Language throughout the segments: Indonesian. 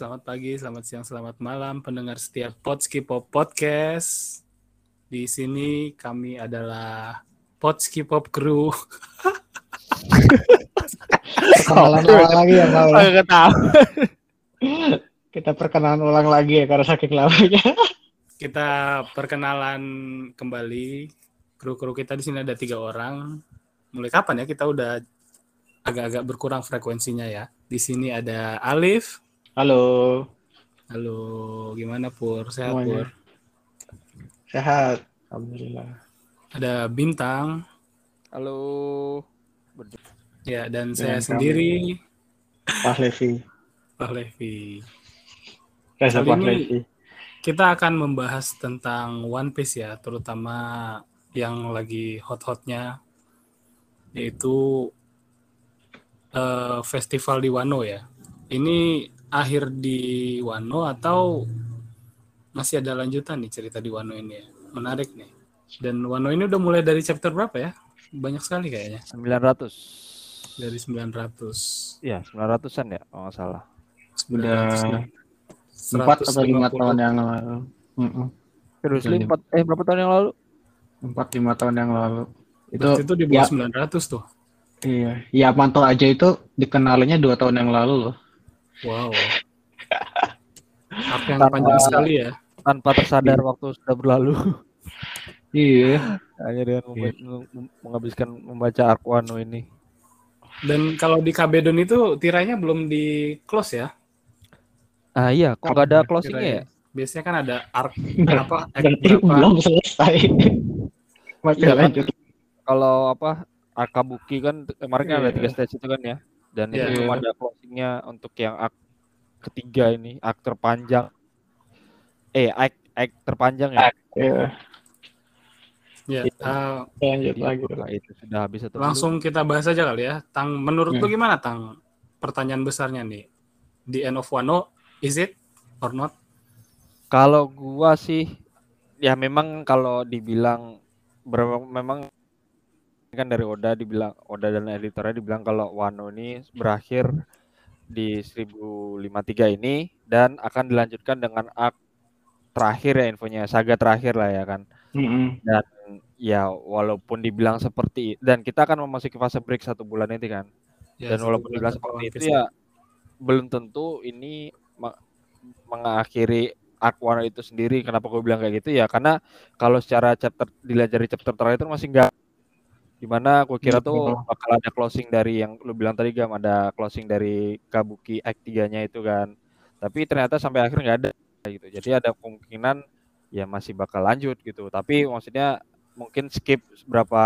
selamat pagi, selamat siang, selamat malam pendengar setiap Potski Pop Podcast. Di sini kami adalah Potski Pop Crew. Perkenalan ulang lagi ya, tahu. Kita perkenalan ulang lagi ya karena saking lamanya. Kita perkenalan kembali. Kru-kru kita di sini ada tiga orang. Mulai kapan ya kita udah agak-agak berkurang frekuensinya ya. Di sini ada Alif. Halo. Halo, gimana Pur? Sehat Semuanya. Pur? Sehat. Alhamdulillah. Ada Bintang. Halo. Ya, dan Dengan saya kami. sendiri, Pak Levi. Pak Levi. Reza Kali Pak ini- Levi. Kita akan membahas tentang One Piece ya, terutama yang lagi hot-hotnya, yaitu eh, festival di Wano ya. Ini akhir di Wano atau masih ada lanjutan nih cerita di Wano ini ya? Menarik nih. Dan Wano ini udah mulai dari chapter berapa ya? Banyak sekali kayaknya. 900. Dari 900. Iya, 900-an ya, kalau nggak salah. Udah Empat atau lima 150. tahun yang lalu. Mm-mm. Seriously, Iya. empat, eh berapa tahun yang lalu? Empat lima tahun yang lalu. Itu Berarti itu di bawah ya. 900 tuh. iya. Ya Manto aja itu dikenalinya dua tahun yang lalu loh. Wow. Arc yang panjang sekali ya. Tanpa tersadar waktu sudah berlalu. Iya. Hanya dengan memba- mem- menghabiskan membaca Arc Wano ini. Dan kalau di Kabedon itu tirainya belum di close ya. Ah iya, kok nggak ada closingnya ya? Biasanya kan ada arc Berarti berapa. belum selesai. Masih Iya kan? lanjut. Kalau apa, Akabuki kan kemarin kan ada Iya. tiga stage itu kan ya. Dan Iya. itu cuma ada closingnya untuk yang arc ketiga ini, arc terpanjang. Eh, arc, arc terpanjang ya. Iya. Ya, Iya. Lanjut Jadi, lagi. itu sudah habis atau belum? langsung kita bahas aja kali ya. Tang, menurut lu Hmm. gimana Tang? Pertanyaan besarnya nih. The end of Wano, is it or not? Kalau gua sih ya memang kalau dibilang ber- memang kan dari Oda dibilang Oda dan editornya dibilang kalau Wano ini berakhir di 1053 ini dan akan dilanjutkan dengan arc terakhir ya infonya saga terakhir lah ya kan Mm-mm. dan ya walaupun dibilang seperti dan kita akan memasuki fase break satu bulan ini kan Ya, dan walaupun dibilang seperti itu ya belum tentu ini mengakhiri arc Wano itu sendiri. Kenapa gue bilang kayak gitu ya? Karena kalau secara chapter dilihat dari chapter terakhir itu masih enggak di mana gue kira tuh Betul. bakal ada closing dari yang lu bilang tadi gam ada closing dari Kabuki Act 3-nya itu kan. Tapi ternyata sampai akhir nggak ada gitu. Jadi ada kemungkinan ya masih bakal lanjut gitu. Tapi maksudnya mungkin skip berapa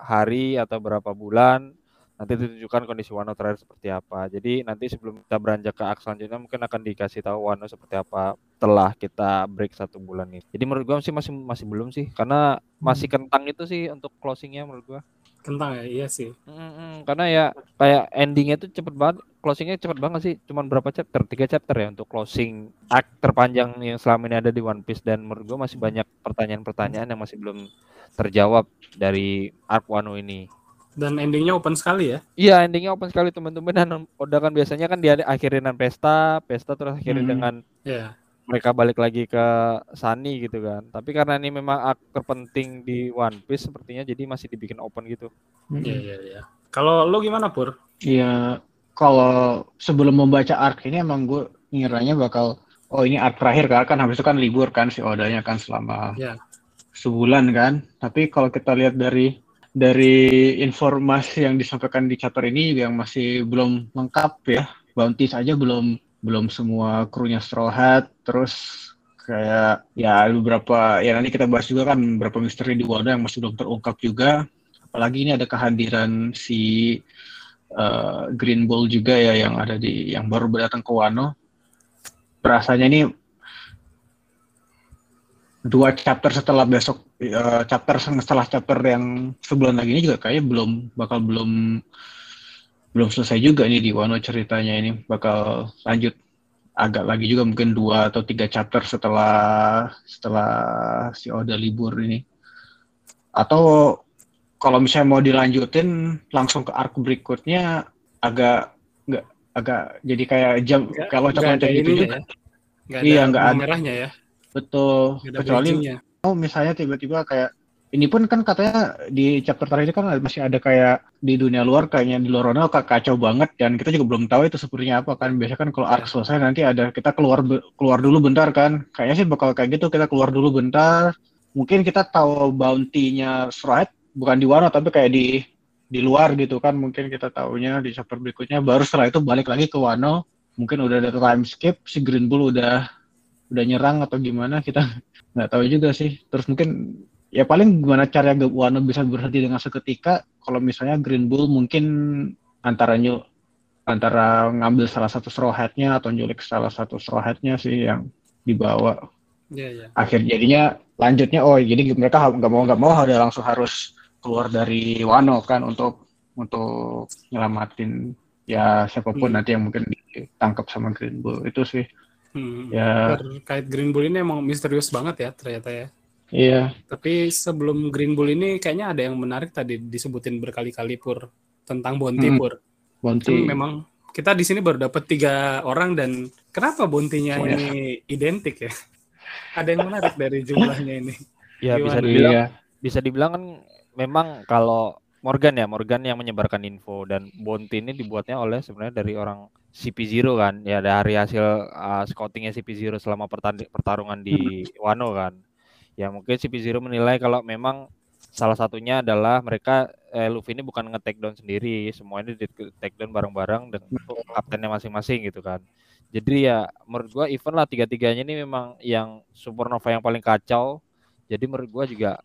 hari atau berapa bulan nanti ditunjukkan kondisi Wano terakhir seperti apa. Jadi nanti sebelum kita beranjak ke aks selanjutnya mungkin akan dikasih tahu Wano seperti apa setelah kita break satu bulan ini. Jadi menurut gua sih masih masih belum sih karena masih kentang itu sih untuk closingnya menurut gua. Kentang ya, iya sih. Mm-mm, karena ya kayak endingnya tuh cepet banget, closingnya cepet banget sih. Cuman berapa chapter? Tiga chapter ya untuk closing act terpanjang yang selama ini ada di One Piece dan menurut gua masih banyak pertanyaan-pertanyaan yang masih belum terjawab dari arc Wano ini. Dan endingnya open sekali ya. Iya endingnya open sekali teman-teman dan Oda kan biasanya kan dia akhirin dengan pesta, pesta terus akhirnya Hmm. dengan Ya, mereka balik lagi ke Sunny gitu kan. Tapi karena ini memang arc terpenting di One Piece sepertinya jadi masih dibikin open gitu. Iya, iya, iya. Kalau lu gimana Pur? Iya, kalau sebelum membaca arc ini emang gue ngiranya bakal, oh ini arc terakhir kan, kan habis itu kan libur kan si Odanya kan selama Ya. sebulan kan. Tapi kalau kita lihat dari dari informasi yang disampaikan di chapter ini yang masih belum lengkap ya. Bounty saja belum belum semua krunya Straw Hat, terus kayak ya beberapa ya nanti kita bahas juga kan beberapa misteri di Wano yang masih belum terungkap juga. Apalagi ini ada kehadiran si eh, Green Bull juga ya yang ada di yang baru datang ke Wano. Rasanya ini dua chapter setelah besok eh, chapter setelah chapter yang sebulan lagi ini juga kayaknya belum bakal belum belum selesai juga nih di Wano ceritanya ini bakal lanjut agak lagi juga mungkin dua atau tiga chapter setelah setelah si Oda libur ini atau kalau misalnya mau dilanjutin langsung ke arc berikutnya agak nggak agak jadi kayak jam kalau ada gitu ininya juga. ya. Nggak ada Iya, nggak ada. merahnya ya. Betul. Kecuali bridging-nya. oh misalnya tiba-tiba kayak ini pun kan katanya di chapter terakhir kan masih ada kayak di dunia luar kayaknya di luar sana ka- kacau banget dan kita juga belum tahu itu sepertinya apa kan. Biasanya kan kalau arc selesai nanti ada kita keluar keluar dulu bentar kan. Kayaknya sih bakal kayak gitu kita keluar dulu bentar. Mungkin kita tahu bounty-nya Stride bukan di Wano tapi kayak di di luar gitu kan. Mungkin kita taunya di chapter berikutnya baru setelah itu balik lagi ke Wano. Mungkin udah ada time skip si Green Bull udah udah nyerang atau gimana kita nggak tahu juga sih terus mungkin ya paling gimana cara Wano bisa berhenti dengan seketika kalau misalnya Green Bull mungkin antara nyu antara ngambil salah satu straw hat-nya atau nyulik salah satu straw hat-nya sih yang dibawa Iya, iya. akhir jadinya lanjutnya oh jadi mereka nggak mau nggak mau ada langsung harus keluar dari Wano kan untuk untuk nyelamatin ya siapa pun Hmm. nanti yang mungkin ditangkap sama Green Bull itu sih Hmm. ya Terkait Green Bull ini emang misterius banget ya ternyata ya. iya Tapi sebelum Green Bull ini kayaknya ada yang menarik tadi disebutin berkali-kali pur tentang Bounty Hmm. pur. Bounty Kan memang kita di sini baru dapat tiga orang dan kenapa bounty-nya Oh, ya. ini identik ya? Ada yang menarik dari jumlahnya ini. Ya bisa Gimana? dibilang iya bisa dibilang kan memang kalau Morgan ya Morgan yang menyebarkan info. Dan Bounty ini dibuatnya oleh sebenarnya dari orang CP0 kan. Ya dari hasil uh, scoutingnya CP0 selama pertarungan di Wano kan. Ya mungkin CP0 menilai kalau memang salah satunya adalah mereka eh, Luffy ini bukan nge-take down sendiri. Semuanya di take down bareng-bareng dengan kaptennya masing-masing gitu kan. Jadi ya menurut gua event lah tiga-tiganya ini memang yang Supernova yang paling kacau. Jadi menurut gua juga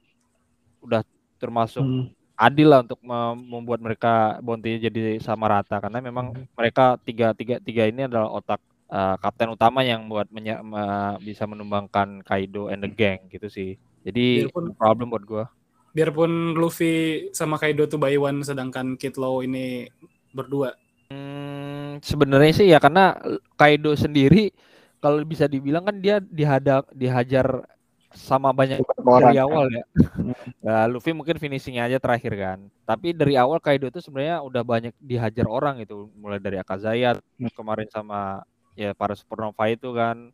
udah termasuk Hmm. Adil lah untuk mem- membuat mereka bounty jadi sama rata. Karena memang mereka tiga tiga tiga ini adalah otak uh, kapten utama yang buat menye- me- bisa menumbangkan Kaido and the gang gitu sih. Jadi Biarpun- problem buat gua. Biarpun Luffy sama Kaido tuh by one sedangkan Kid Law ini berdua. Hmm, sebenarnya sih ya karena Kaido sendiri kalau bisa dibilang kan dia dihadap dihajar sama banyak orang. dari awal ya. Nah, Luffy mungkin finishingnya aja terakhir kan. Tapi dari awal Kaido itu sebenarnya udah banyak dihajar orang itu, mulai dari Akazaya Hmm. kemarin sama ya para supernova itu kan,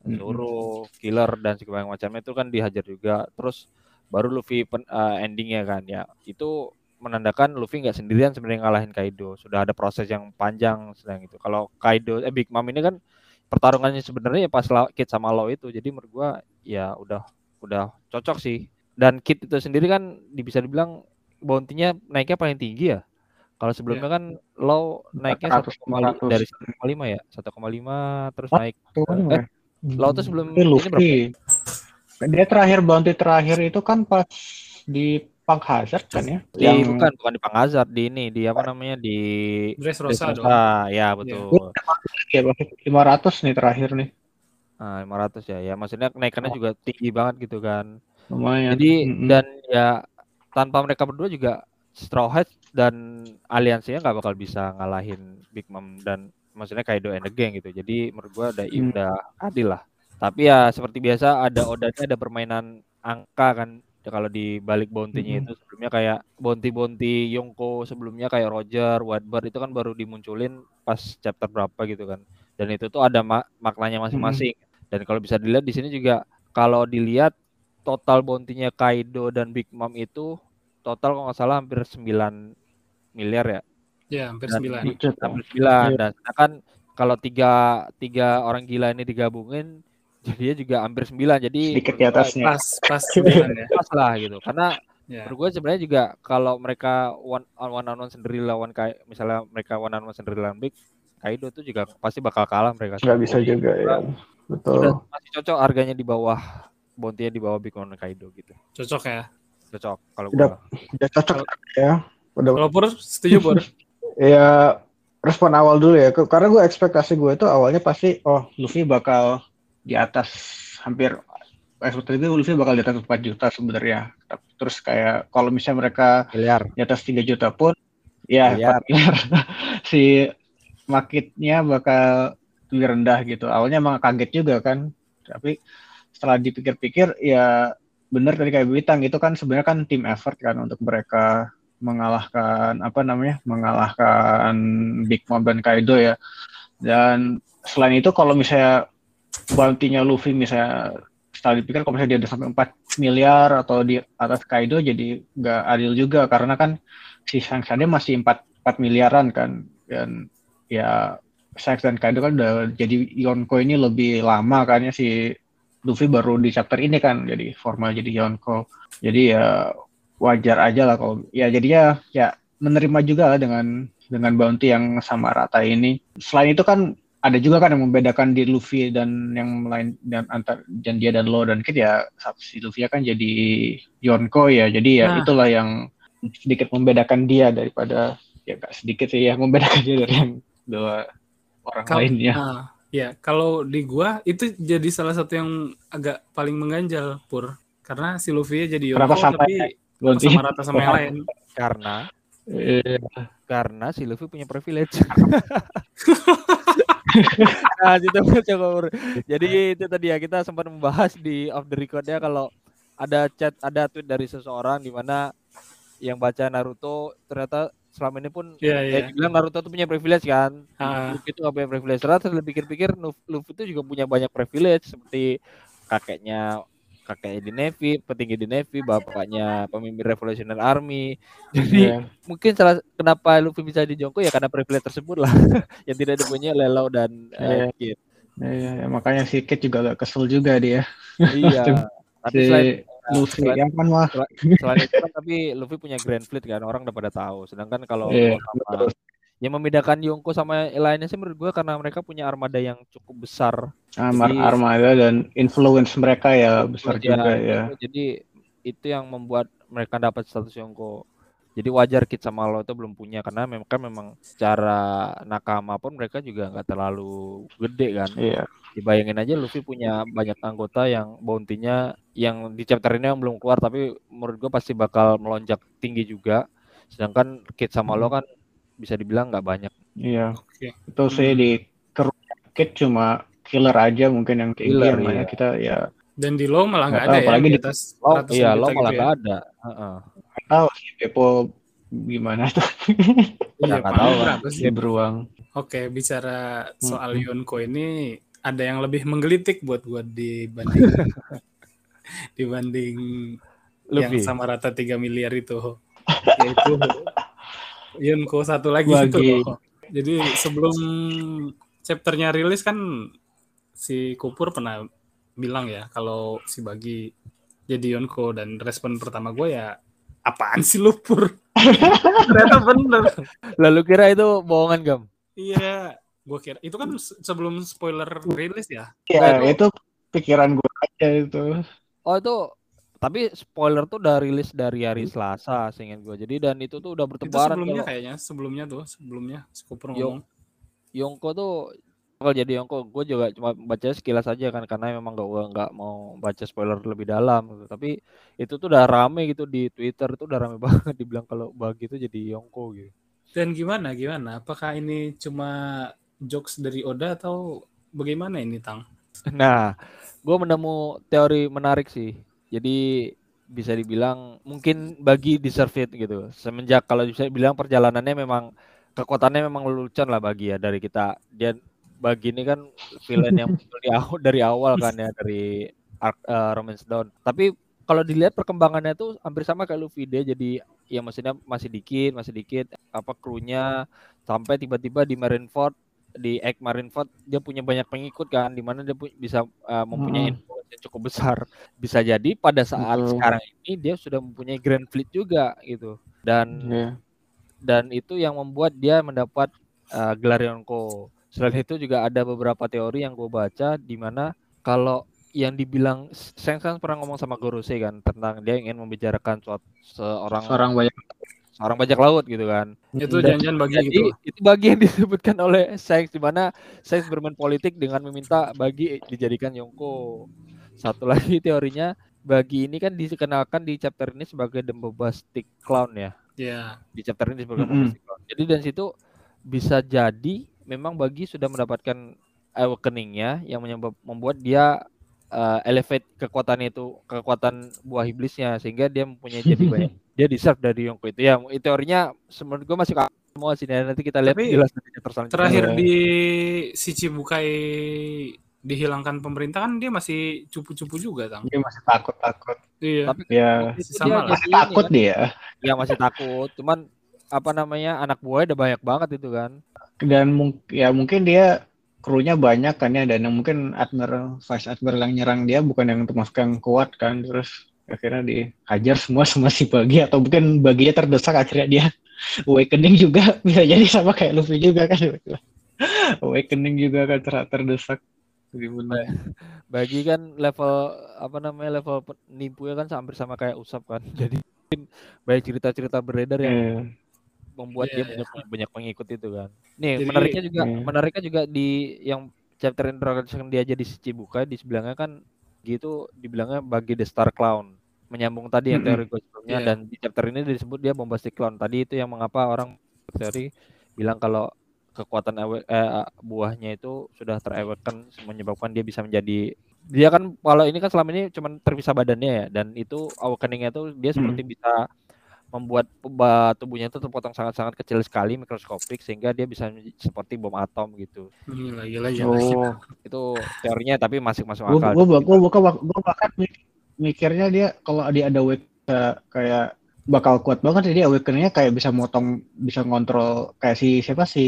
Hmm. Zoro, Killer dan segala macamnya itu kan dihajar juga. Terus baru Luffy pen, eh, endingnya kan ya. Itu menandakan Luffy nggak sendirian sebenarnya ngalahin Kaido. Sudah ada proses yang panjang sedang itu. Kalau Kaido eh Big Mom ini kan pertarungannya sebenarnya ya pas Kid sama Law itu. Jadi menurut gua ya udah udah cocok sih. Dan Kid itu sendiri kan bisa dibilang bounty-nya naiknya paling tinggi ya. Kalau sebelumnya kan Law naiknya 400, 1,5 500. dari 1,5 ya, 1,5 terus naik Eh, Law tuh sebelum ini Luffy. Dia terakhir bounty terakhir itu kan pas di Punk Hazard kan ya? di bukan bukan di Pangazar di ini di apa namanya di Dressrosa dong. Dressrosa. ya betul. ya, 500 nih terakhir nih. Nah, 500 ya. Ya maksudnya kenaikannya juga tinggi banget gitu kan. Lumayan. Jadi Mm-mm. dan ya tanpa mereka berdua juga Straw Hat dan aliansinya nggak bakal bisa ngalahin Big Mom dan maksudnya Kaido and the Gang gitu. Jadi menurut gua udah Hmm. udah adil lah. Tapi ya seperti biasa ada Odanya ada permainan angka kan. Ya, kalau di balik bounty-nya itu sebelumnya kayak bounty-bounty Yonko sebelumnya kayak Roger, Whitebird itu kan baru dimunculin pas chapter berapa gitu kan. Dan itu tuh ada ma- maknanya masing-masing. Dan kalau bisa dilihat di sini juga kalau dilihat total bounty-nya Kaido dan Big Mom itu total kalau nggak salah hampir 9 miliar ya. Ya, hampir Dan 9. di- hampir Bang. 9 Iya. dan sedangkan kalau tiga tiga orang gila ini digabungin jadinya juga hampir 9 jadi Sedikit di atasnya. Pas pas 9 ya. pas lah gitu karena Ya. menurut gue sebenarnya juga kalau mereka one on one on one sendiri lawan kayak misalnya mereka one on one sendiri lawan Big Kaido tuh juga pasti bakal kalah mereka Nggak bisa juga ya. Betul. udah masih cocok harganya di bawah bounty di bawah Big dan Kaido gitu Cocok ya. cocok kalau Udah. gue Udah cocok ya. Udah Kalau Pur setuju Pur? ya respon awal dulu ya karena gue ekspektasi gue itu awalnya pasti oh Luffy bakal di atas hampir ekspektasi gue Luffy bakal di atas 4 juta sebenarnya. Tapi terus kayak kalau misalnya mereka miliar. di atas 3 juta pun ya Miliar. 4 miliar si marketnya bakal lebih rendah gitu. Awalnya emang kaget juga kan tapi setelah dipikir-pikir ya bener tadi kayak Bintang itu kan sebenarnya kan tim effort kan untuk mereka mengalahkan apa namanya mengalahkan Big Mom dan Kaido ya. Dan selain itu kalau misalnya bounty-nya Luffy misalnya setelah dipikir kalau misalnya dia udah sampai 4 miliar atau di atas Kaido jadi nggak adil juga karena kan si Shanks masih 4, 4 miliaran kan dan ya Shanks dan Kaido kan udah jadi Yonko ini lebih lama kan ya si Luffy baru di chapter ini kan jadi formal jadi Yonko. Jadi ya wajar aja lah kalau ya jadinya ya menerima juga lah dengan dengan bounty yang sama rata ini. Selain itu kan ada juga kan yang membedakan di Luffy dan yang lain dan antar dan dia dan Lo dan Kid ya si Luffy kan jadi Yonko ya jadi ya nah. itulah yang sedikit membedakan dia daripada ya gak sedikit sih ya membedakan dia dari yang dua orang Kalo, lainnya. Uh, ya kalau di gua itu jadi salah satu yang agak paling mengganjal pur karena si Luffy jadi Yonko tapi sama rata sama yang lain karena eh. karena si Luffy punya privilege. nah, itu coba Jadi itu tadi ya kita sempat membahas di off the record ya kalau ada chat ada tweet dari seseorang di mana yang baca Naruto ternyata selama ini pun yeah, yeah. ya bilang Naruto tuh punya privilege kan. Uh. Luffy itu punya privilege. Ternyata setelah pikir-pikir Luffy itu juga punya banyak privilege seperti kakeknya kakeknya di Navy, petinggi di Navy, bapaknya pemimpin Revolutionary Army. Jadi yeah. mungkin salah kenapa Luffy bisa di Jongko ya karena privilege tersebut lah yang tidak dipunyai Lelau dan yeah. uh, Kid. Yeah, yeah. makanya si Kid juga agak kesel juga dia. Iya. tapi si selain Luffy selain, yang kan mah. Selain itu kan tapi Luffy punya Grand Fleet kan orang udah pada tahu. Sedangkan kalau yeah, yang membedakan Yonko sama lainnya sih menurut gue karena mereka punya armada yang cukup besar. Amar jadi, armada dan influence mereka ya besar ya, juga ya. Jadi itu yang membuat mereka dapat status Yonko. Jadi wajar Kit sama lo itu belum punya karena memang kan memang secara nakama pun mereka juga nggak terlalu gede kan. Iya. Dibayangin aja Luffy punya banyak anggota yang bounty-nya yang di chapter ini yang belum keluar tapi menurut gue pasti bakal melonjak tinggi juga. Sedangkan Kit sama lo kan bisa dibilang nggak banyak. Iya. Okay. Itu hmm. saya di Kit cuma killer aja mungkin yang killer iya. kita ya. Dan di low malah nggak ada ya, apalagi ya, di atas low, iya low malah gitu ya. nggak ya. ada. Uh-uh. tahu sih Pepo gimana tuh. Iya, nggak tahu lah. Dia beruang. Oke, bicara soal hmm. Yonko ini ada yang lebih menggelitik buat buat dibanding dibanding Lebih. yang sama rata 3 miliar itu yaitu Yunko satu lagi Bagi. itu. Jadi sebelum chapternya rilis kan si Kupur pernah bilang ya kalau si Bagi jadi Yonko dan respon pertama gue ya apaan sih lu Pur? Ternyata bener. Lalu kira itu bohongan gam? Iya, gue kira itu kan sebelum spoiler rilis ya. Iya, itu pikiran gue aja itu. Oh itu tapi spoiler tuh udah rilis dari hari hmm. Selasa, seingat gue. Jadi dan itu tuh udah bertebaran. Itu sebelumnya kalau... kayaknya, sebelumnya tuh, sebelumnya Skuper ngomong. Yongko tuh kalau jadi Yongko, gue juga cuma baca sekilas aja kan karena memang gak gue nggak mau baca spoiler lebih dalam. Gitu. Tapi itu tuh udah rame gitu di Twitter tuh udah rame banget dibilang kalau bagi itu jadi Yongko gitu. Dan gimana gimana? Apakah ini cuma jokes dari Oda atau bagaimana ini Tang? Nah, gue menemu teori menarik sih jadi bisa dibilang mungkin bagi deserve it gitu. Semenjak kalau bisa bilang perjalanannya memang kekuatannya memang lelucon lah bagi ya dari kita. Dia bagi ini kan villain yang dari awal, dari awal kan ya dari uh, Romance Dawn. Tapi kalau dilihat perkembangannya tuh hampir sama kayak Luffy dia jadi ya maksudnya masih dikit, masih dikit apa krunya sampai tiba-tiba di Marineford di Egg Marineford dia punya banyak pengikut kan di mana dia bisa uh, mempunyai hmm yang cukup besar. Bisa jadi pada saat Betul. sekarang ini dia sudah mempunyai Grand Fleet juga gitu. Dan yeah. dan itu yang membuat dia mendapat uh, gelar Yonko. Selain itu juga ada beberapa teori yang gue baca di mana kalau yang dibilang Seng pernah ngomong sama Gorose kan tentang dia ingin membicarakan suatu seorang seorang banyak orang bajak laut gitu kan. Itu janjian bagi jadi, gitu. Itu bagi yang disebutkan oleh Shanks di mana Shanks bermain politik dengan meminta bagi dijadikan Yonko. Satu lagi teorinya bagi ini kan dikenalkan di chapter ini sebagai the bombastic clown ya. Iya. Yeah. Di chapter ini sebagai mm -hmm. bombastic clown. Jadi dan situ bisa jadi memang bagi sudah mendapatkan awakeningnya yang menyebab membuat dia uh, elevate kekuatannya itu kekuatan buah iblisnya sehingga dia mempunyai jadi banyak. Dia deserve dari Yonko itu. Ya teorinya menurut gue masih semua sih nanti kita lihat Tapi jelas terakhir di si Cibukai dihilangkan pemerintah kan dia masih cupu-cupu juga tang. Dia masih takut takut iya. Tapi ya sama dia masih takut kan? dia. ya masih takut. Cuman apa namanya anak buahnya udah banyak banget itu kan. Dan mungkin ya mungkin dia krunya banyak kan ya dan mungkin admiral vice admiral yang nyerang dia bukan yang termasuk yang kuat kan terus akhirnya dihajar semua sama si bagi atau mungkin baginya terdesak akhirnya dia awakening juga bisa jadi sama kayak Luffy juga kan. Awakening juga kan ter terdesak. Gimana? Bagi kan level apa namanya level nipu ya kan hampir sama kayak usap kan. Jadi banyak cerita-cerita beredar yang yeah. Membuat yeah. dia banyak banyak pengikut itu kan nih jadi, menariknya juga yeah. menariknya juga di yang chapter introduction dia jadi si Cibuka di sebelahnya kan gitu dibilangnya bagi the star clown menyambung tadi yang teori gue sebelumnya yeah. dan di chapter ini disebut dia bombastic clown tadi itu yang mengapa orang teori bilang kalau kekuatan ewe, eh, buahnya itu sudah terewekan menyebabkan dia bisa menjadi dia kan kalau ini kan selama ini cuma terpisah badannya ya dan itu awakeningnya itu dia seperti hmm. bisa membuat tubuhnya itu terpotong sangat-sangat kecil sekali mikroskopik sehingga dia bisa seperti bom atom gitu. Gila, gila, gila. Oh. Itu teorinya tapi masih masuk akal. Gue gue gue bahkan mikirnya dia kalau dia ada wake kayak bakal kuat banget jadi awakeningnya kayak bisa motong bisa ngontrol kayak si siapa si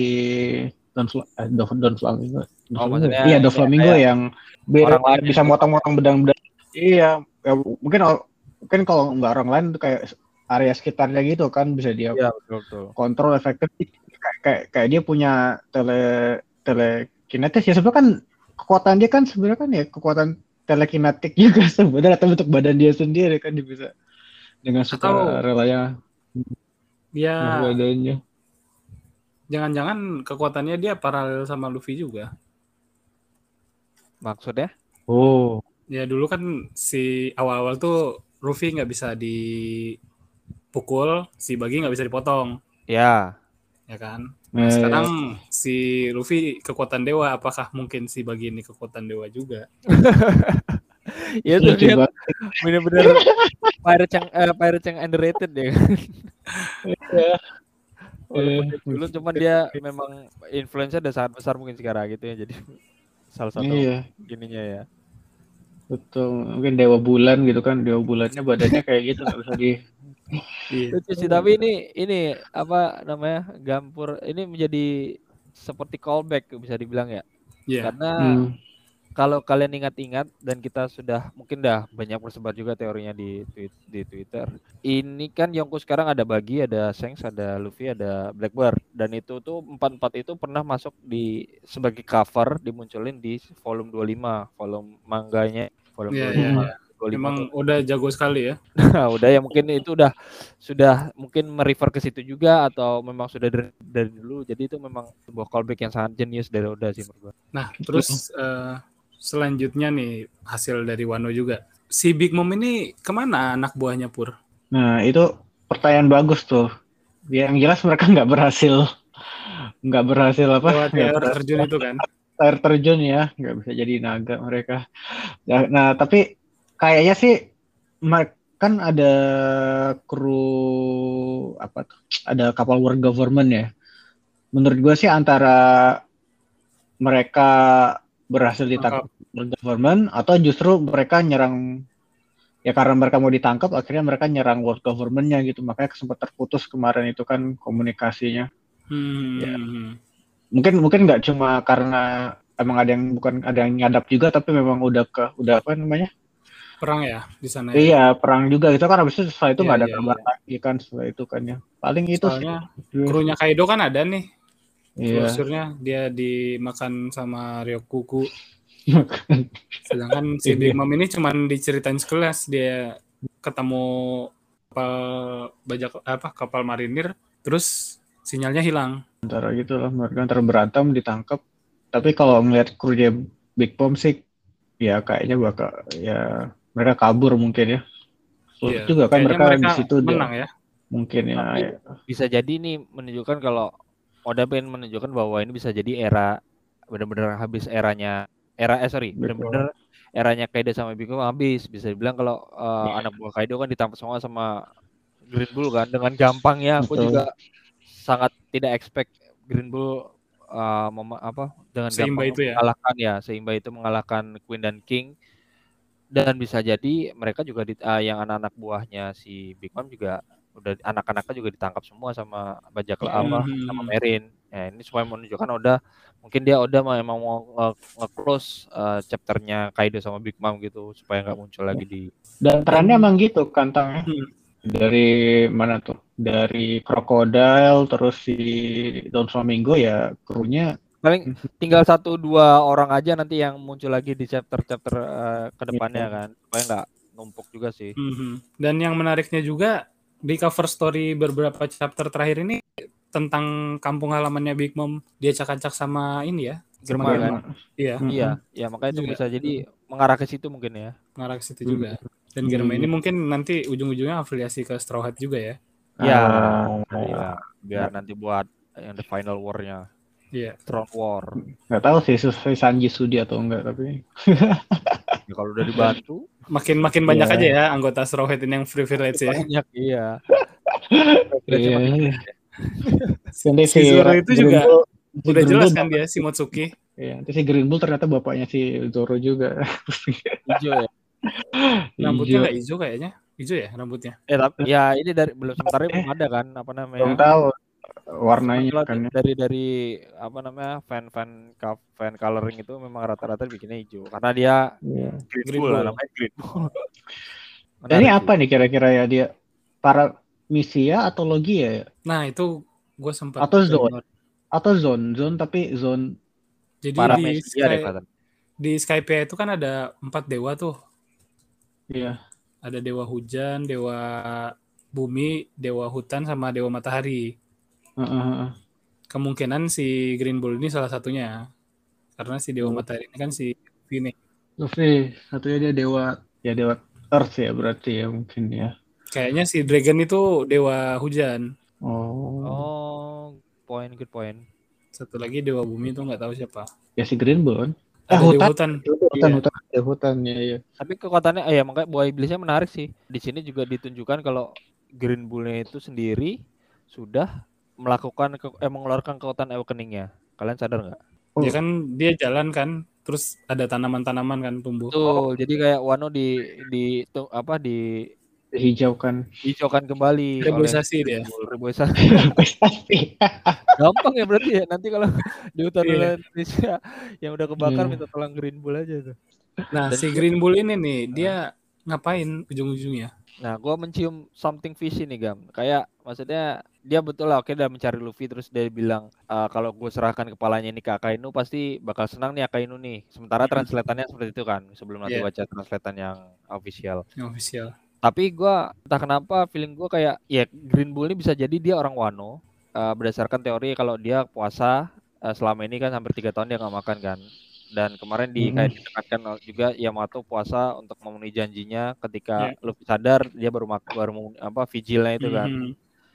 Don eh, Don, Don Flamingo. Don oh, Flamingo. Iya, Don Flamingo ya, yang bisa motong-motong bedang-bedang. Iya, ya, mungkin mungkin kalau nggak orang lain kayak area sekitarnya gitu kan bisa dia ya, betul, betul. kontrol efektif. Kayak, kayak kayak dia punya tele telekinetis ya sebenarnya kan kekuatan dia kan sebenarnya kan ya kekuatan telekinetik juga sebenarnya atau bentuk badan dia sendiri kan dia bisa dengan suka relanya ya. Badannya jangan-jangan kekuatannya dia paralel sama Luffy juga. Maksudnya? Oh. Ya dulu kan si awal-awal tuh Luffy nggak bisa dipukul si Bagi nggak bisa dipotong. Ya. Ya kan? Nah, sekarang ya. si Luffy kekuatan dewa apakah mungkin si Bagi ini kekuatan dewa juga? Ya tuh dia bener-bener pirate yang uh, pirate yang underrated ya. Iya. dulu cuma dia memang influence udah sangat besar mungkin sekarang gitu ya jadi salah satu iya. gininya ya. Betul. Mungkin dewa bulan gitu kan dewa bulannya badannya kayak gitu nggak bisa di iya. sih tapi ini ini apa namanya gampur ini menjadi seperti callback bisa dibilang ya yeah. karena hmm kalau kalian ingat-ingat dan kita sudah mungkin dah banyak tersebar juga teorinya di tweet, di Twitter. Ini kan Yongko sekarang ada Bagi, ada Sengs, ada Luffy, ada Blackbird dan itu tuh empat-empat itu pernah masuk di sebagai cover dimunculin di volume 25, volume mangganya, volume yeah, 25. Yeah. 25 Memang tuh. udah jago sekali ya. udah ya mungkin itu udah sudah mungkin merefer ke situ juga atau memang sudah dari, dari dulu. Jadi itu memang sebuah callback yang sangat jenius dari Oda sih menurut Nah, terus uh, selanjutnya nih hasil dari Wano juga. Si Big Mom ini ke mana anak buahnya Pur? Nah itu pertanyaan bagus tuh. Yang jelas mereka nggak berhasil nggak berhasil apa? Air terjun itu kan? Air terjun ya, nggak bisa jadi naga mereka. Nah tapi kayaknya sih kan ada kru apa tuh? Ada kapal war government ya. Menurut gue sih antara mereka berhasil ditangkap government atau justru mereka nyerang ya karena mereka mau ditangkap akhirnya mereka nyerang world governmentnya gitu makanya sempat terputus kemarin itu kan komunikasinya hmm. ya. mungkin mungkin nggak cuma karena emang ada yang bukan ada yang nyadap juga tapi memang udah ke udah apa namanya perang ya di sana ya? iya perang juga gitu kan habis itu setelah itu nggak ya, ada ya, kabar ya. lagi kan setelah itu kan ya paling itu Soalnya, sih krunya Kaido kan ada nih Iya. Brosurnya dia dimakan sama Ryokuku. Sedangkan si Big Mom ini cuma diceritain sekelas dia ketemu kapal bajak apa kapal marinir terus sinyalnya hilang. Antara gitu lah mereka antara berantem ditangkap. Tapi kalau ngeliat krunya Big Mom sih ya kayaknya bakal ya mereka kabur mungkin ya. Sulit iya. juga kan mereka, mereka di situ menang ya. Mungkin ya, ya. Bisa jadi nih menunjukkan kalau Oda pengen menunjukkan bahwa ini bisa jadi era benar-benar habis eranya era eh sorry Betul. bener-bener eranya Kaido sama Big Mom habis bisa dibilang kalau uh, anak buah Kaido kan ditangkap semua sama Green Bull kan dengan gampangnya aku Betul. juga sangat tidak expect Green Bull uh, mem- apa dengan Seimba gampang itu ya? mengalahkan ya Seimba itu mengalahkan Queen dan King dan bisa jadi mereka juga di, uh, yang anak-anak buahnya si Big Mom juga udah anak-anaknya juga ditangkap semua sama bajak apa Mhm. sama Merin. Ya, ini supaya menunjukkan Oda mungkin dia Oda mau- emang mau nge- nge-close uh, chapternya Kaido sama Big Mom gitu supaya nggak muncul lagi di Dan trennya emang gitu kantangnya. Hmm. Dari mana tuh? Dari Crocodile terus si Don Flamingo ya krunya paling tinggal satu dua orang aja nanti yang muncul lagi di chapter-chapter uh, ke depannya Iya. kan supaya nggak numpuk juga sih. Mhm. Dan yang menariknya juga di cover story beberapa chapter terakhir ini tentang kampung halamannya Big Mom dia cak-cak sama ini ya. Germa kan? Iya, Mm-mm. Iya, ya makanya itu Juga. bisa jadi mengarah ke situ mungkin ya. mengarah ke situ Hmm. juga. Dan Germa Hmm. ini mungkin nanti ujung-ujungnya afiliasi ke Straw Hat juga ya. Ya, Ah, iya. biar nanti buat yang the final war-nya, Iya. Throne War. nggak tahu sih sesuai Sanji Sudi atau enggak tapi Ya, kalau udah dibantu Makin makin banyak Iya. aja ya anggota Straw Hat ini yang privilege ya. banyak iya. Iya. Nanti Si Zoro itu juga Bull- si Udah jelas kan dia si Motsuki. Iya, nanti si Green Bull ternyata bapaknya si Zoro juga. Hijau ya. Rambutnya Hijau. nggak hijau kayaknya. Hijau ya rambutnya. Eh tapi ya ini dari belum sementara belum ada kan apa namanya? Belum tahu warnanya kan. dari dari apa namanya fan fan fan coloring itu memang rata-rata bikinnya hijau karena dia Iya. Green, Green Bull, namanya Green Bull. Ini apa nih kira-kira ya dia? Para misia atau logia ya? Nah itu gue sempat Atau zone? Atau zone? Zone tapi zone Jadi Para di media Sky, deh di Skype itu kan ada empat dewa tuh. Iya. Ada dewa hujan, dewa bumi, dewa hutan, sama dewa matahari. Kemungkinan si Green Bull ini salah satunya. Karena si dewa Oh. matahari ini kan si ini. Luffy satunya dia dewa ya dewa Earth ya berarti ya mungkin ya. Kayaknya si Dragon itu dewa hujan. Oh. Oh, point good point. Satu lagi dewa bumi itu nggak tahu siapa. Ya si Green Bull kan. Ada hutan. dewa hutan. Hutan, Iya. hutan, ya, hutan ya, ya. Tapi kekuatannya eh, ya makanya buah iblisnya menarik sih. Di sini juga ditunjukkan kalau Green Bull-nya itu sendiri sudah melakukan ke, eh, mengeluarkan kekuatan awakening-nya. Kalian sadar nggak? Dia kan dia jalan kan, terus ada tanaman-tanaman kan tumbuh. Tuh, jadi kayak Wano di di tu- apa di Dihijaukan. hijaukan kembali Reboisasi dia. Reboisasi. Pasti. Gampang ya berarti ya. Nanti kalau di hutan Iya. Indonesia yang udah kebakar Iya. minta tolong Green Bull aja tuh. Nah, Dan si Green Bull ini nih, dia ngapain ujung-ujungnya? Nah, gua mencium something fishy nih, Gam. Kayak maksudnya dia betul lah oke udah mencari Luffy terus dia bilang "Eh, kalau gue serahkan kepalanya ini ke Akainu pasti bakal senang nih Akainu nih. Sementara translatannya seperti itu kan sebelum nanti Iya. baca translatan yang official. Yang official. Tapi gua entah kenapa feeling gua kayak ya Green Bull ini bisa jadi dia orang Wano eh, berdasarkan teori kalau dia puasa eh, selama ini kan hampir tiga tahun dia nggak makan kan. Dan kemarin di Mm-mm. kayak ditekankan juga Yamato puasa untuk memenuhi janjinya ketika Iya. Luffy sadar dia baru baru apa vigilnya itu kan.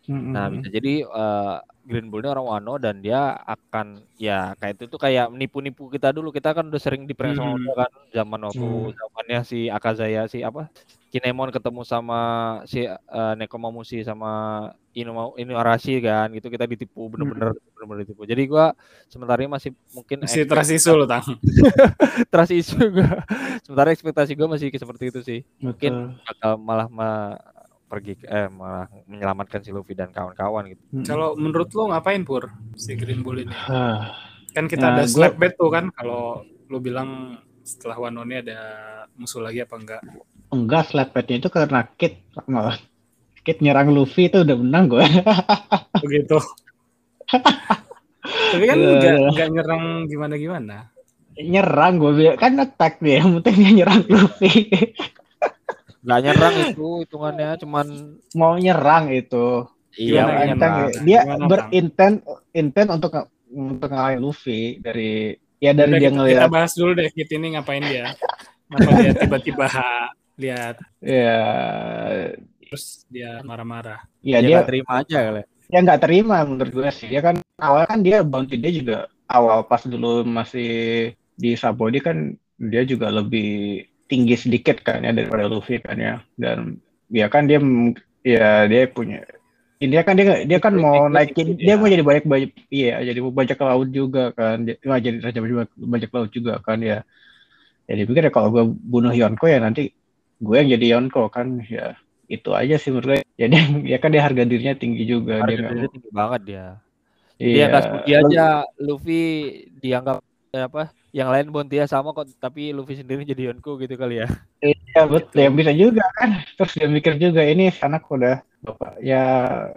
Mhm. Nah, bisa jadi eh, Green Bull ini orang Wano dan dia akan ya kayak itu tuh kayak menipu-nipu kita dulu. Kita kan udah sering di sama Hmm. Kan zaman waktu Hmm. zamannya si Akazaya si apa? Kinemon ketemu sama si eh, Nekomamushi sama Inu Inuarashi kan gitu kita ditipu bener-bener bener-bener ditipu. Jadi gua sementara ini masih mungkin Si expect- trust isu lo, Tang. trust issue gua. sementara ekspektasi gua masih seperti itu sih. Betul. Bakal malah ma- pergi eh malah menyelamatkan si Luffy dan kawan-kawan gitu. Mm-mm. Kalau menurut lo ngapain Pur si Green Bull ini? Kan kita Nah, ada gua- slap bet tuh kan kalau lo bilang setelah Wano ini ada musuh lagi apa enggak? enggak slapetnya itu karena Kit malah Kit nyerang Luffy itu udah menang gue. Begitu. Tapi kan Iya, enggak iya. enggak nyerang gimana-gimana. nyerang gue bilang kan attack dia, yang penting dia nyerang Luffy. Gak nyerang itu hitungannya cuman Mau nyerang itu. iya Bang. dia Gimana, berintent intent untuk untuk ngalahin Luffy dari ya dari Udah, dia kita, ngelihat kita bahas dulu deh Kit ini ngapain dia. Kenapa dia tiba-tiba lihat ya terus dia marah-marah. ya Ya, dia nggak terima aja kali. ya nggak terima menurut gue sih. Dia kan awal kan dia bounty dia juga awal pas dulu masih di Sabodi kan dia juga lebih tinggi sedikit kan ya daripada Luffy kan ya dan ya kan dia ya dia punya dia kan dia dia kan mau naikin dia mau jadi banyak banyak iya jadi bajak laut juga kan. Dia mau jadi raja bajak laut juga kan ya. Jadi pikir ya kalau gue bunuh Yonko ya nanti gue yang jadi Yonko kan ya. Itu aja sih menurut gue jadi ya kan dia harga dirinya tinggi juga harga dia dirinya tinggi banget dia. Iya. dia nggak aja Luffy dianggap ya apa yang lain Bontia sama kok tapi Luffy sendiri jadi Yonko gitu kali ya. Iya betul. Ya bisa juga kan. Terus dia mikir juga ini anak udah bapak ya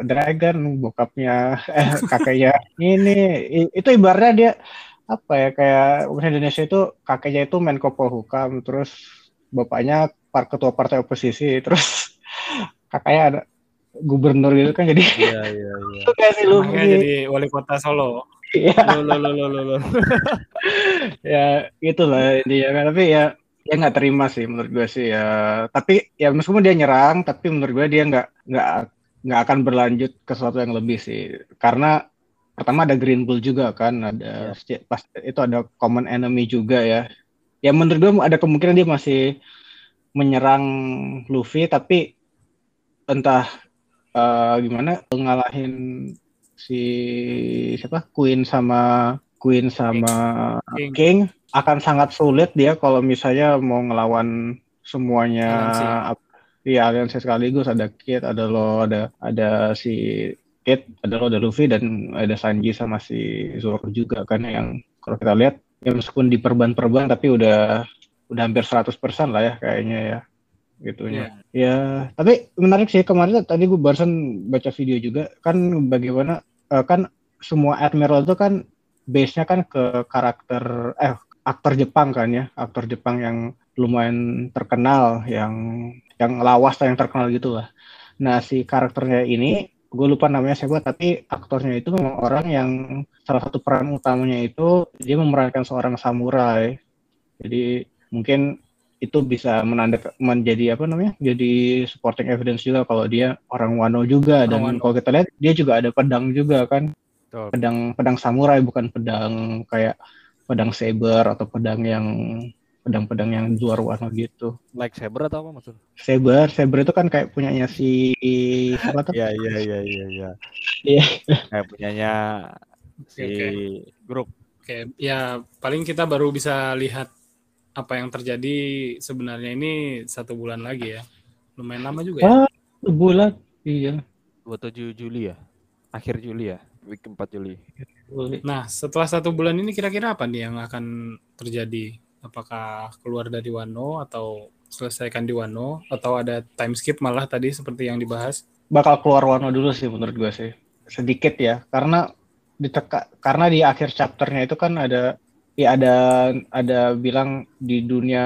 dragon bokapnya eh kakeknya. Ini itu ibaratnya dia apa ya kayak Indonesia itu kakeknya itu Menko Polhukam terus bapaknya par ketua partai oposisi terus kakaknya ada gubernur gitu kan jadi iya iya iya. Jadi wali kota Solo. Lo lo lo lo lo ya itulah dia kan tapi ya dia nggak terima sih menurut gue sih ya. Tapi ya meskipun dia nyerang tapi menurut gue dia nggak nggak nggak akan berlanjut ke sesuatu yang lebih sih. Karena pertama ada Green Bull juga kan ada ya. pas itu ada common enemy juga ya. Ya menurut gue ada kemungkinan dia masih menyerang Luffy tapi entah uh, gimana ngalahin si siapa? Queen sama Queen sama King. King akan sangat sulit dia kalau misalnya mau ngelawan semuanya Iya aliansi sekaligus. Ada Kid, ada lo, ada ada si Kid, ada lo, ada Luffy dan ada Sanji sama si Zoro juga kan yang kalau kita lihat ya meskipun di perban-perban tapi udah udah hampir 100% lah ya kayaknya ya gitunya. Yeah. Ya, tapi menarik sih kemarin tadi gue barusan baca video juga kan bagaimana uh, kan semua admiral itu kan base-nya kan ke karakter eh aktor Jepang kan ya, aktor Jepang yang lumayan terkenal, yang yang lawas yang terkenal gitu lah. Nah si karakternya ini gue lupa namanya siapa tapi aktornya itu memang orang yang salah satu peran utamanya itu dia memerankan seorang samurai. Jadi mungkin itu bisa menandak menjadi apa namanya jadi supporting evidence juga kalau dia orang Wano juga. Orang dan Wano. kalau kita lihat dia juga ada pedang juga kan. Betul. pedang pedang samurai bukan pedang kayak pedang saber atau pedang yang pedang-pedang yang luar Wano gitu. Like saber atau apa maksud? Saber saber itu kan kayak punyanya si siapa tuh? Iya iya iya iya iya. Iya. Kayak punyanya si okay. grup. Oke, ya paling kita baru bisa lihat apa yang terjadi sebenarnya ini satu bulan lagi ya. Lumayan lama juga ya. Ah, bulan, iya. 27 Juli ya? Akhir Juli ya? Week 4 Juli. Nah, setelah satu bulan ini kira-kira apa nih yang akan terjadi? Apakah keluar dari Wano atau selesaikan di Wano atau ada time skip malah tadi seperti yang dibahas? Bakal keluar Wano dulu sih menurut gue sih. Sedikit ya, karena diteka, karena di akhir chapternya itu kan ada ya ada ada bilang di dunia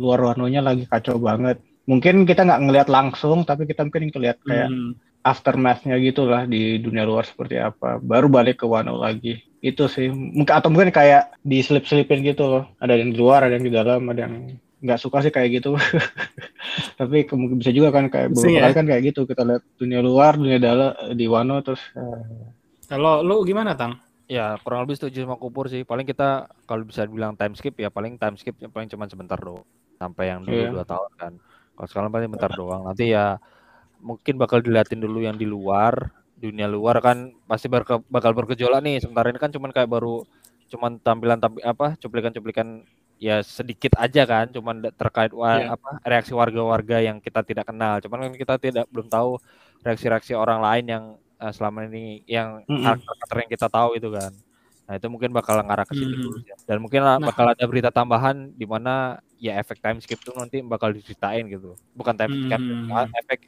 luar warnanya lagi kacau banget. Mungkin kita nggak ngelihat langsung, tapi kita mungkin ngelihat kayak hmm. aftermathnya gitu lah di dunia luar seperti apa. Baru balik ke Wano lagi. Itu sih. Mungkin atau mungkin kayak diselip-selipin gitu loh. Ada yang di luar, ada yang di dalam, ada yang nggak suka sih kayak gitu. tapi bisa juga kan kayak beberapa ya? kan kayak gitu. Kita lihat dunia luar, dunia dalam di Wano terus. Uh... Kalau lu gimana, Tang? Ya kurang lebih setuju sama Kupur sih. Paling kita kalau bisa bilang time skip ya paling time skip yang paling cuma sebentar doang. Sampai yang dulu yeah. dua tahun kan. Kalau sekarang paling bentar doang. Nanti ya mungkin bakal diliatin dulu yang di luar. Dunia luar kan pasti berke, bakal bergejolak nih. Sementara ini kan cuman kayak baru cuman tampilan tapi apa cuplikan-cuplikan ya sedikit aja kan cuman terkait wa, yeah. apa reaksi warga-warga yang kita tidak kenal cuman kan kita tidak belum tahu reaksi-reaksi orang lain yang uh, selama ini yang karakter yang kita tahu itu kan. Nah, itu mungkin bakal ngarah ke situ mm -hmm. Dan mungkin nah. bakal ada berita tambahan di mana ya efek time skip itu nanti bakal diceritain gitu. Bukan time skip, mm -hmm. efek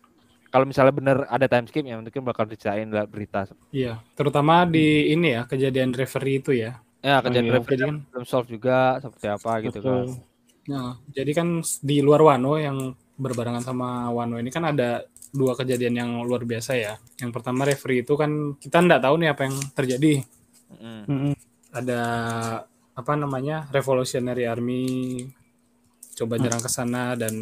kalau misalnya benar ada time skip ya mungkin bakal diceritain berita. Iya, terutama di ini ya kejadian referee itu ya. Ya, kejadian oh, referee kan belum solve juga seperti apa gitu kan. Nah, jadi kan di luar Wano yang berbarengan sama Wano ini kan ada dua kejadian yang luar biasa ya. Yang pertama referee itu kan kita nggak tahu nih apa yang terjadi. Mm. Ada apa namanya Revolutionary Army coba mm. nyerang ke sana dan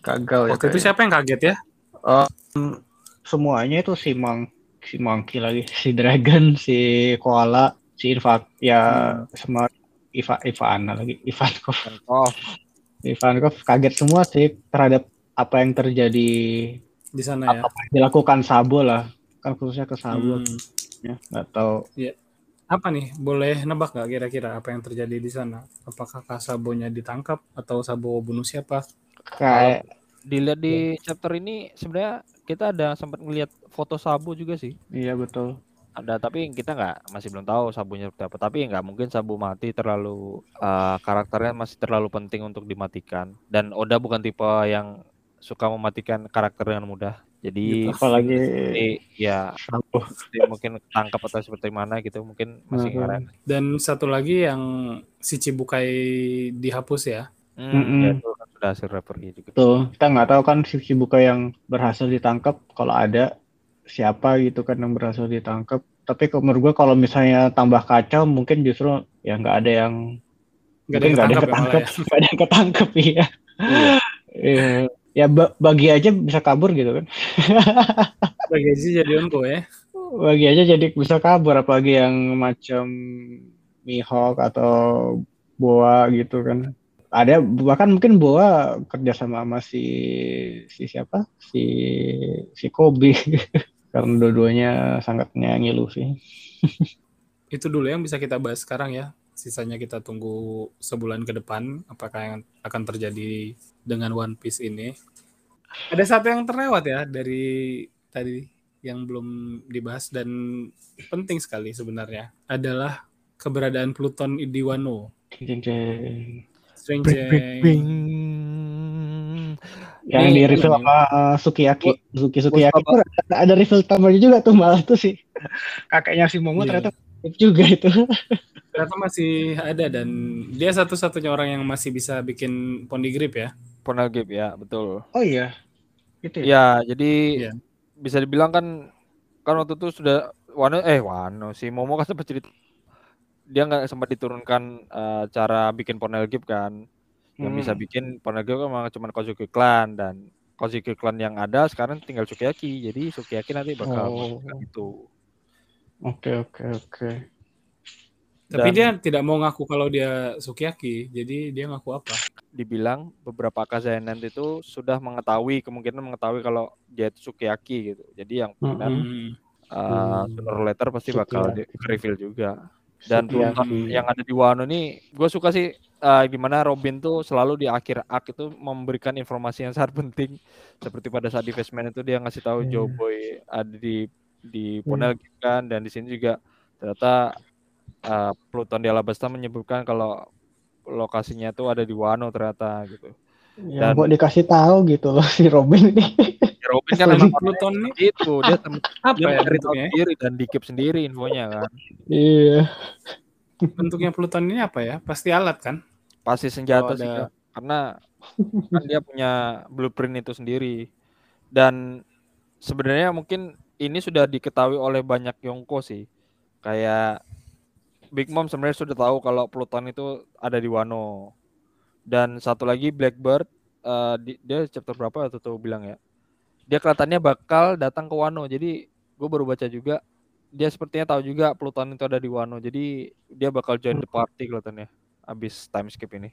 gagal ya. Waktu itu siapa yang kaget ya? Um, semuanya itu si Mang si Monkey lagi, si Dragon, si Koala, si Infak ya hmm. semua Iva Ivana lagi Ivankov Oh, Ivankov kaget semua sih terhadap apa yang terjadi di sana ya. apa yang dilakukan Sabo lah kan khususnya ke Sabo Hmm. ya nggak tahu Apa nih? Boleh nebak nggak kira-kira apa yang terjadi di sana? Apakah Kak Sabonya ditangkap atau Sabo bunuh siapa? kayak dilihat di chapter ini sebenarnya kita ada sempat ngelihat foto Sabu juga sih. iya betul Ada tapi kita nggak masih belum tahu Sabunya seperti apa. Tapi nggak mungkin Sabu mati terlalu eh, karakternya masih terlalu penting untuk dimatikan. Dan Oda bukan tipe yang suka mematikan karakter dengan mudah. Jadi apalagi seperti, ya seperti mungkin tangkap atau seperti mana gitu mungkin masih Mhm. ngaren. Dan satu lagi yang si Cibukai dihapus ya. Hmm, Mm-mm. ya itu kan sudah hasil referee juga. tuh kita nggak tahu kan si Shibuka yang berhasil ditangkap kalau ada siapa gitu kan yang berhasil ditangkap tapi menurut gue kalau misalnya tambah kacau mungkin justru ya nggak ada yang Nggak ada mungkin yang nggak ada yang ketangkap ya malah ketangkep ya. nggak ada yang ketangkep iya Iya. Ya ba- bagi aja bisa kabur gitu kan. Bagi sih jadi onko ya. bagi aja jadi bisa kabur apalagi yang macam Mihawk atau Boa gitu kan. Ada bahkan mungkin Boa kerja sama sama si si siapa? Si si Kobe. Karena dua-duanya sangat menyayangi Luffy Itu dulu yang bisa kita bahas sekarang ya. Sisanya kita tunggu sebulan ke depan apakah yang akan terjadi dengan One Piece ini. Ada satu yang terlewat ya dari tadi yang belum dibahas dan penting sekali sebenarnya adalah keberadaan Pluton di Wano. Jeng, jeng. Strange yang Ini di reveal ini. sama uh, Sukiyaki Suki Sukiyaki tuh ada, ada reveal tambahannya juga tuh malah tuh sih kakeknya si Momo Iya. ternyata juga itu ternyata masih ada dan dia satu-satunya orang yang masih bisa bikin Pondigrip ya. Poneglyph ya, betul. oh iya itu ya Ya, jadi Iya. bisa dibilang kan kan waktu itu sudah Wano eh Wano si Momo kan sempat cerita dia nggak sempat diturunkan eh, cara bikin Poneglyph kan yang Hmm. bisa bikin Poneglyph kan memang cuma Kozuki Clan dan Kozuki Clan yang ada sekarang tinggal Sukiyaki jadi Sukiyaki nanti bakal Oh. itu oke oke oke Tapi Dan- dia tidak mau ngaku kalau dia Sukiyaki. Jadi dia ngaku apa? Dibilang beberapa Kazainan itu sudah mengetahui kemungkinan mengetahui kalau dia itu Sukiyaki gitu jadi yang kemungkinan Hmm. uh, sooner or later pasti bakal di reveal juga. Dan Sukiyaki. Yang ada di Wano ini, gue suka sih uh, gimana Robin tuh selalu di akhir arc itu memberikan informasi yang sangat penting. Seperti pada saat di itu dia ngasih tahu Iya. Joe Boy ada di di Hmm. Poneglyph kan, dan di sini juga ternyata uh, Pluton di Alabasta menyebutkan kalau lokasinya tuh ada di Wano ternyata gitu. yang Dan- buat dikasih tahu gitu loh si Robin ini Ya, Robin kan emang Pluton nih itu dia tem- apa dia ya bentuknya? sendiri dan dikip sendiri infonya kan. iya Bentuknya Pluton ini apa ya? Pasti alat kan? pasti senjata Oh, sih ada- karena kan dia punya blueprint itu sendiri dan sebenarnya mungkin ini sudah diketahui oleh banyak Yongko sih kayak Big Mom sebenarnya sudah tahu kalau Pluton itu ada di Wano. Dan satu lagi Blackbird eh, di- dia chapter berapa atau tuh bilang ya? Dia kelihatannya bakal datang ke Wano. Jadi gue baru baca juga dia sepertinya tahu juga Pluton itu ada di Wano. Jadi dia bakal join the party kelihatannya abis time skip ini.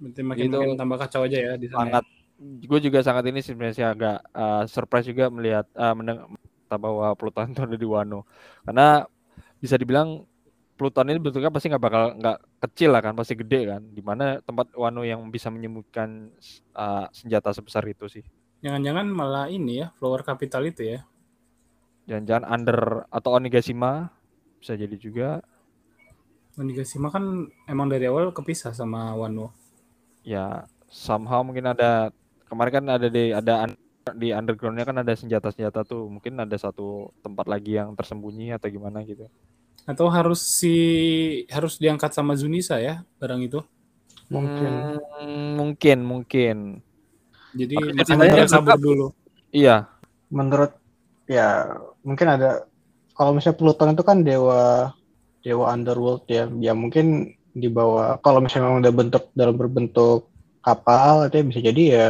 Berarti makin Itu makin tambah kacau aja ya di sana. ya. sangat. Gue juga sangat ini sebenarnya agak uh, surprise juga melihat uh, mendengar bahwa Pluton itu ada di Wano. Karena bisa dibilang Pluton ini bentuknya pasti nggak bakal nggak kecil lah kan pasti gede kan. Di mana tempat Wano yang bisa menyembuhkan uh, senjata sebesar itu sih. Jangan-jangan malah ini ya, flower capital itu ya. jangan-jangan under atau Onigashima bisa jadi juga. Onigashima kan emang dari awal kepisah sama Wano. ya somehow mungkin ada kemarin kan ada di ada un- di undergroundnya kan ada senjata-senjata tuh. Mungkin ada satu tempat lagi yang tersembunyi atau gimana gitu Atau harus si harus diangkat sama Zunisa ya barang itu. mungkin. Hmm, mungkin mungkin. Jadi makanya kan tetap- dulu. iya. Menurut ya mungkin ada kalau misalnya Pluton itu kan dewa dewa underworld ya. Ya mungkin di bawah kalau misalnya memang udah bentuk dalam berbentuk kapal itu ya bisa jadi ya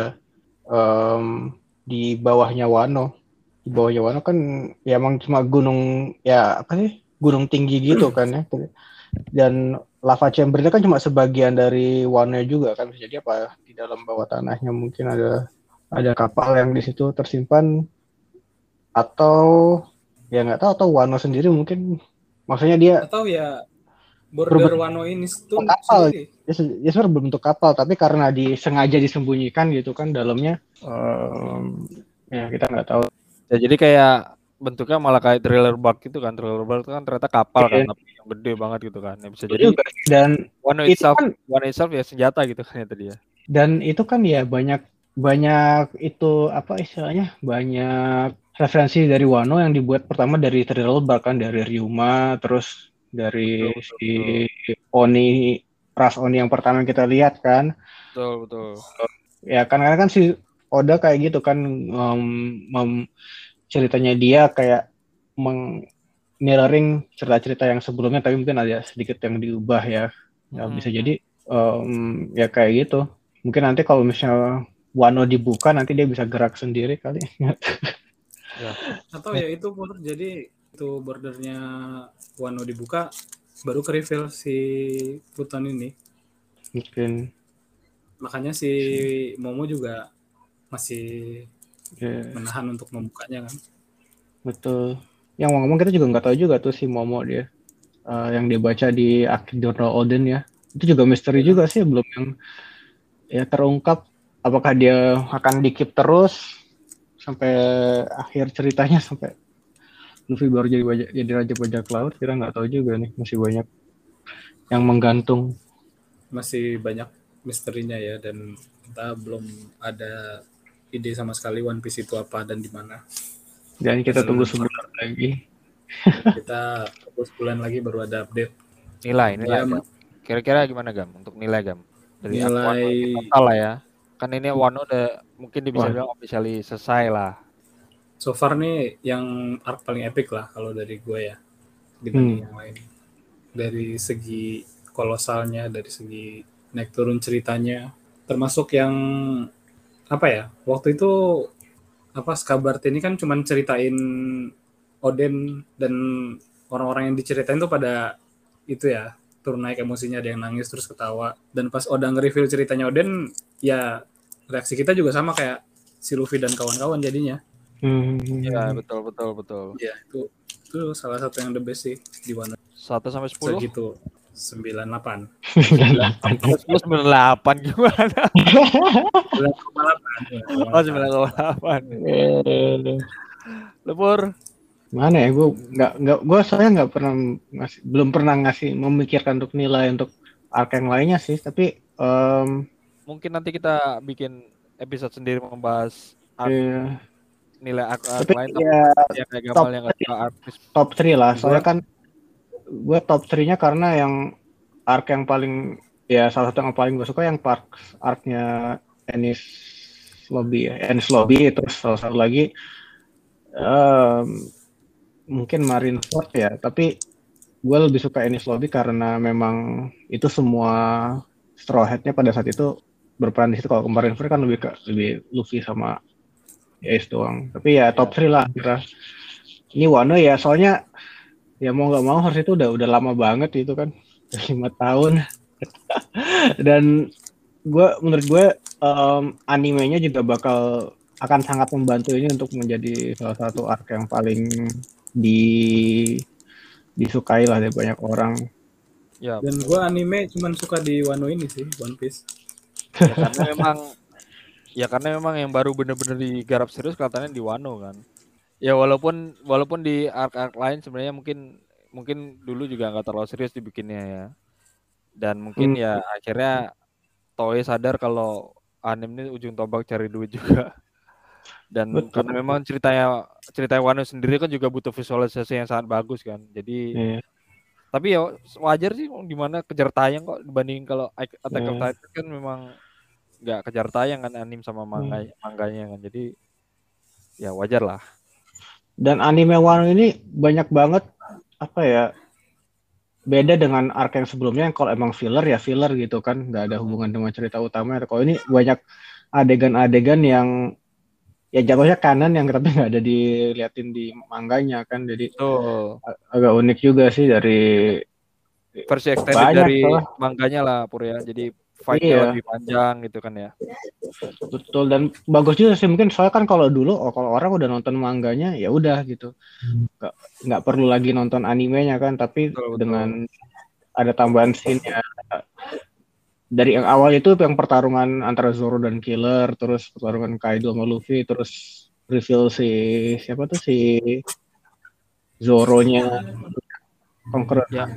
em, di bawahnya Wano. Di bawahnya Wano kan ya emang cuma gunung ya apa sih gunung tinggi gitu kan ya. Dan lava chamber itu kan cuma sebagian dari Wano juga kan. Jadi apa di dalam bawah tanahnya mungkin ada ada kapal yang di situ tersimpan. Atau ya nggak tahu atau Wano sendiri mungkin. Maksudnya dia atau ya border Berbentuk Wano ini tuh kapal. sendiri. ya, ya sebenarnya berbentuk kapal tapi karena disengaja disembunyikan gitu kan dalamnya. Em, ya kita nggak tahu. Ya, jadi kayak bentuknya malah kayak trailer bark gitu kan. Trailer bark itu kan ternyata kapal kan, Iya. tapi yang gede banget gitu kan. Ya, bisa jadi juga dan one itu itself, kan one itself ya senjata gitu kan ya tadi ya. dan itu kan ya banyak banyak itu apa istilahnya banyak referensi dari Wano yang dibuat pertama dari Thriller Bark kan dari Ryuma terus dari Betul, si Oni ras Oni yang pertama yang kita lihat kan Betul, betul. ya kan karena kan si Oda kayak gitu kan em, mem- ceritanya dia kayak meng mirroring cerita-cerita yang sebelumnya tapi mungkin ada sedikit yang diubah ya. Ya Hmm. bisa jadi em, ya kayak gitu. Mungkin nanti kalau misalnya Wano dibuka nanti dia bisa gerak sendiri kali. Atau ya itu Pur, jadi itu bordernya Wano dibuka baru ke reveal si Pluton ini. mungkin. Makanya si Momo juga masih ya, menahan untuk membukanya kan. betul. Yang ngomong kita juga nggak tahu juga tuh si Momo dia Eh, yang dia baca di Akhir Journal Odin ya. Itu juga misteri juga sih belum yang ya terungkap. Apakah dia akan dikip terus sampai akhir ceritanya sampai Luffy baru jadi bajak, jadi raja bajak laut? Kita nggak tahu juga nih masih banyak yang menggantung. Masih banyak misterinya ya dan kita belum ada ide sama sekali One Piece itu apa dan di mana. dan kita tunggu Hmm. sebulan lagi Kita tunggu sebulan lagi baru ada update. Nilai, nilai. Ya. Kira-kira gimana Gam untuk nilai Gam? Dari Nilai total lah ya. Kan ini Wano udah mungkin bisa bilang officially selesai lah. so far nih yang arc paling epic lah kalau dari gue ya dibanding Hmm. yang lain. Dari segi kolosalnya, dari segi naik turun ceritanya, termasuk yang apa ya? Waktu itu apa Skabart ini kan cuman ceritain Oden dan orang-orang yang diceritain tuh pada itu ya turun naik emosinya ada yang nangis terus ketawa dan pas Oda nge-reveal ceritanya Oden ya reaksi kita juga sama kayak si Luffy dan kawan-kawan jadinya Hmm. Iya, betul betul betul. ya itu itu salah satu yang the best sih di Wano 1 sampai 10. segitu 98 Terus 98 gimana? 98 Oh, 98. Eh, Lepur. mana ya gue nggak nggak gue soalnya nggak pernah ngasih belum pernah ngasih memikirkan untuk nilai untuk arc yang lainnya sih tapi em, Mungkin nanti kita bikin episode sendiri membahas arc, eh, nilai arc, arc tapi lain tapi ya yang kayak top yang suka artis. top 3 lah soalnya kan gue top 3 nya karena yang arc yang paling ya salah satu yang paling gue suka yang park arc-nya Ennis Lobby ya. Ennis Lobby terus salah satu lagi em, mungkin Marineford ya. Tapi gue lebih suka Ennis Lobby karena memang itu semua straw hat-nya pada saat itu berperan di situ. Kalau kemarin Marineford kan lebih ke lebih Luffy sama Ace doang. Tapi ya top 3 lah kira ini Wano ya soalnya ya mau nggak mau harus itu udah udah lama banget itu kan. Lima tahun. Dan gue menurut gue em, animenya juga bakal akan sangat membantu ini untuk menjadi salah satu arc yang paling di disukai lah dari banyak orang. Ya, dan gue anime cuman suka di Wano ini sih One Piece. Ya karena memang ya karena memang yang baru bener-bener digarap serius kelihatannya di Wano kan. Ya walaupun walaupun di arc-arc lain sebenarnya mungkin mungkin dulu juga nggak terlalu serius dibikinnya ya. Dan mungkin Hmm. ya akhirnya Toei sadar kalau anime ini ujung tombak cari duit juga. Dan Betul. karena memang ceritanya cerita Wano sendiri kan juga butuh visualisasi yang sangat bagus kan. Jadi Iya. tapi ya wajar sih gimana kejar tayang kok dibanding kalau Attack of Iya. Titan kan memang nggak kejar tayang kan anim sama Hmm. manga manganya kan jadi ya wajar lah dan anime Wano ini banyak banget apa ya beda dengan arc yang sebelumnya yang kalau emang filler ya filler gitu kan. Nggak ada hubungan dengan cerita utama kalau ini banyak adegan-adegan yang ya jatuhnya kanan yang tapi nggak ada diliatin di manganya kan. Jadi tuh agak unik juga sih dari versi extended Banyak, dari manganya lah Pur ya. Jadi fight-nya Iya. lebih panjang gitu kan ya. Betul dan bagus juga sih mungkin soalnya kan kalau dulu oh, kalau orang udah nonton manganya ya udah gitu. Nggak, nggak perlu lagi nonton animenya kan tapi Betul, betul. dengan ada tambahan scene ya dari yang awal itu yang pertarungan antara Zoro dan Killer terus pertarungan Kaido sama Luffy terus reveal si siapa tuh si Zoro-nya Conqueror Ya.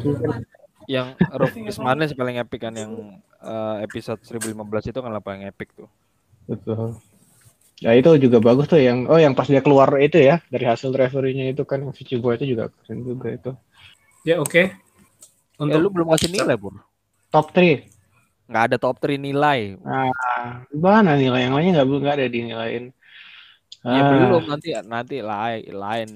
Yang Rufus mana sih paling epic kan yang eh, episode 1015 itu kan lah paling epic tuh. Betul. Ya itu juga bagus tuh yang oh yang pas dia keluar itu ya dari hasil referee-nya itu kan Ichigo itu juga keren juga itu. Ya oke. Eh, Untuk lu belum kasih nilai, Pur. Top 3. Nggak ada top 3 nilai. Nah, mana nilai yang lainnya nggak nggak ada dinilaiin. Ya Ah, belum nanti nanti lain lain.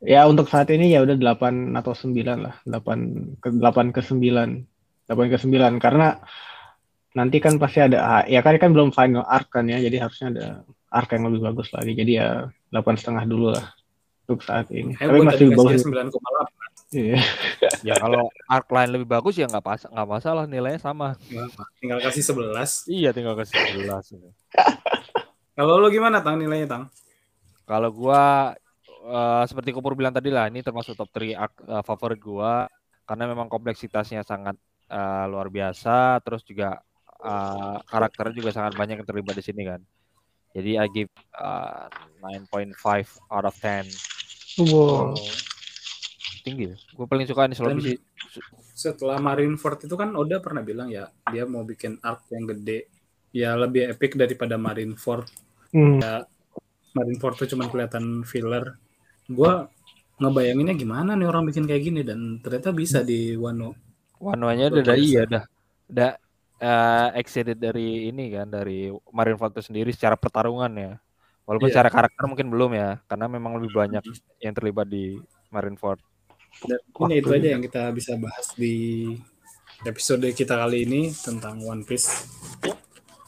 Ya untuk saat ini ya udah 8 atau 9 lah. 8 ke 8 ke 9. 8 ke 9 karena nanti kan pasti ada ya kan kan belum final arc kan ya. Jadi harusnya ada arc yang lebih bagus lagi. Jadi ya 8 setengah dulu lah untuk saat ini. eh, Tapi masih bagus. kasihnya 9,8. Iya. Ya kalau arc lain lebih bagus ya nggak pas nggak masalah nilainya sama. Apa. Tinggal kasih 11. Iya tinggal kasih 11 gitu. Kalau lo gimana tang nilainya tang? Kalau gua eh, seperti Kupur bilang tadi lah, ini termasuk top 3 arc, eh, favorit gua karena memang kompleksitasnya sangat eh, luar biasa, terus juga eh, karakternya juga sangat banyak yang terlibat di sini kan. Jadi I give eh, 9.5 out of 10. Wow. Tinggi. Gue paling suka ini selalu sih. Setelah Marineford itu kan Oda pernah bilang ya dia mau bikin arc yang gede ya lebih epic daripada Marineford. Hmm. Marineford tuh cuma kelihatan filler. Gua ngebayanginnya gimana nih orang bikin kayak gini dan ternyata bisa di Wano. Wano-nya udah biasa. iya dah. Udah eh, exceeded dari ini kan dari Marineford itu sendiri secara pertarungan ya. Walaupun Iya. secara karakter mungkin belum ya, karena memang lebih banyak yang terlibat di Marineford. Dan ini itu aja yang kita bisa bahas di episode kita kali ini tentang One Piece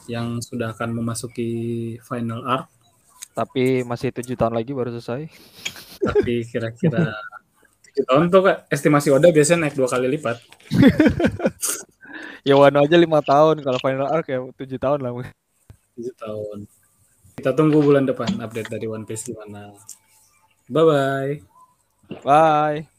yang sudah akan memasuki final arc Tapi masih tujuh tahun lagi baru selesai. tapi kira-kira tujuh tahun tuh Kak, estimasi Oda biasanya naik dua kali lipat Ya Wano aja lima tahun, kalau final arc ya tujuh tahun lah. tujuh tahun kita tunggu bulan depan update dari One Piece gimana bye bye Bye.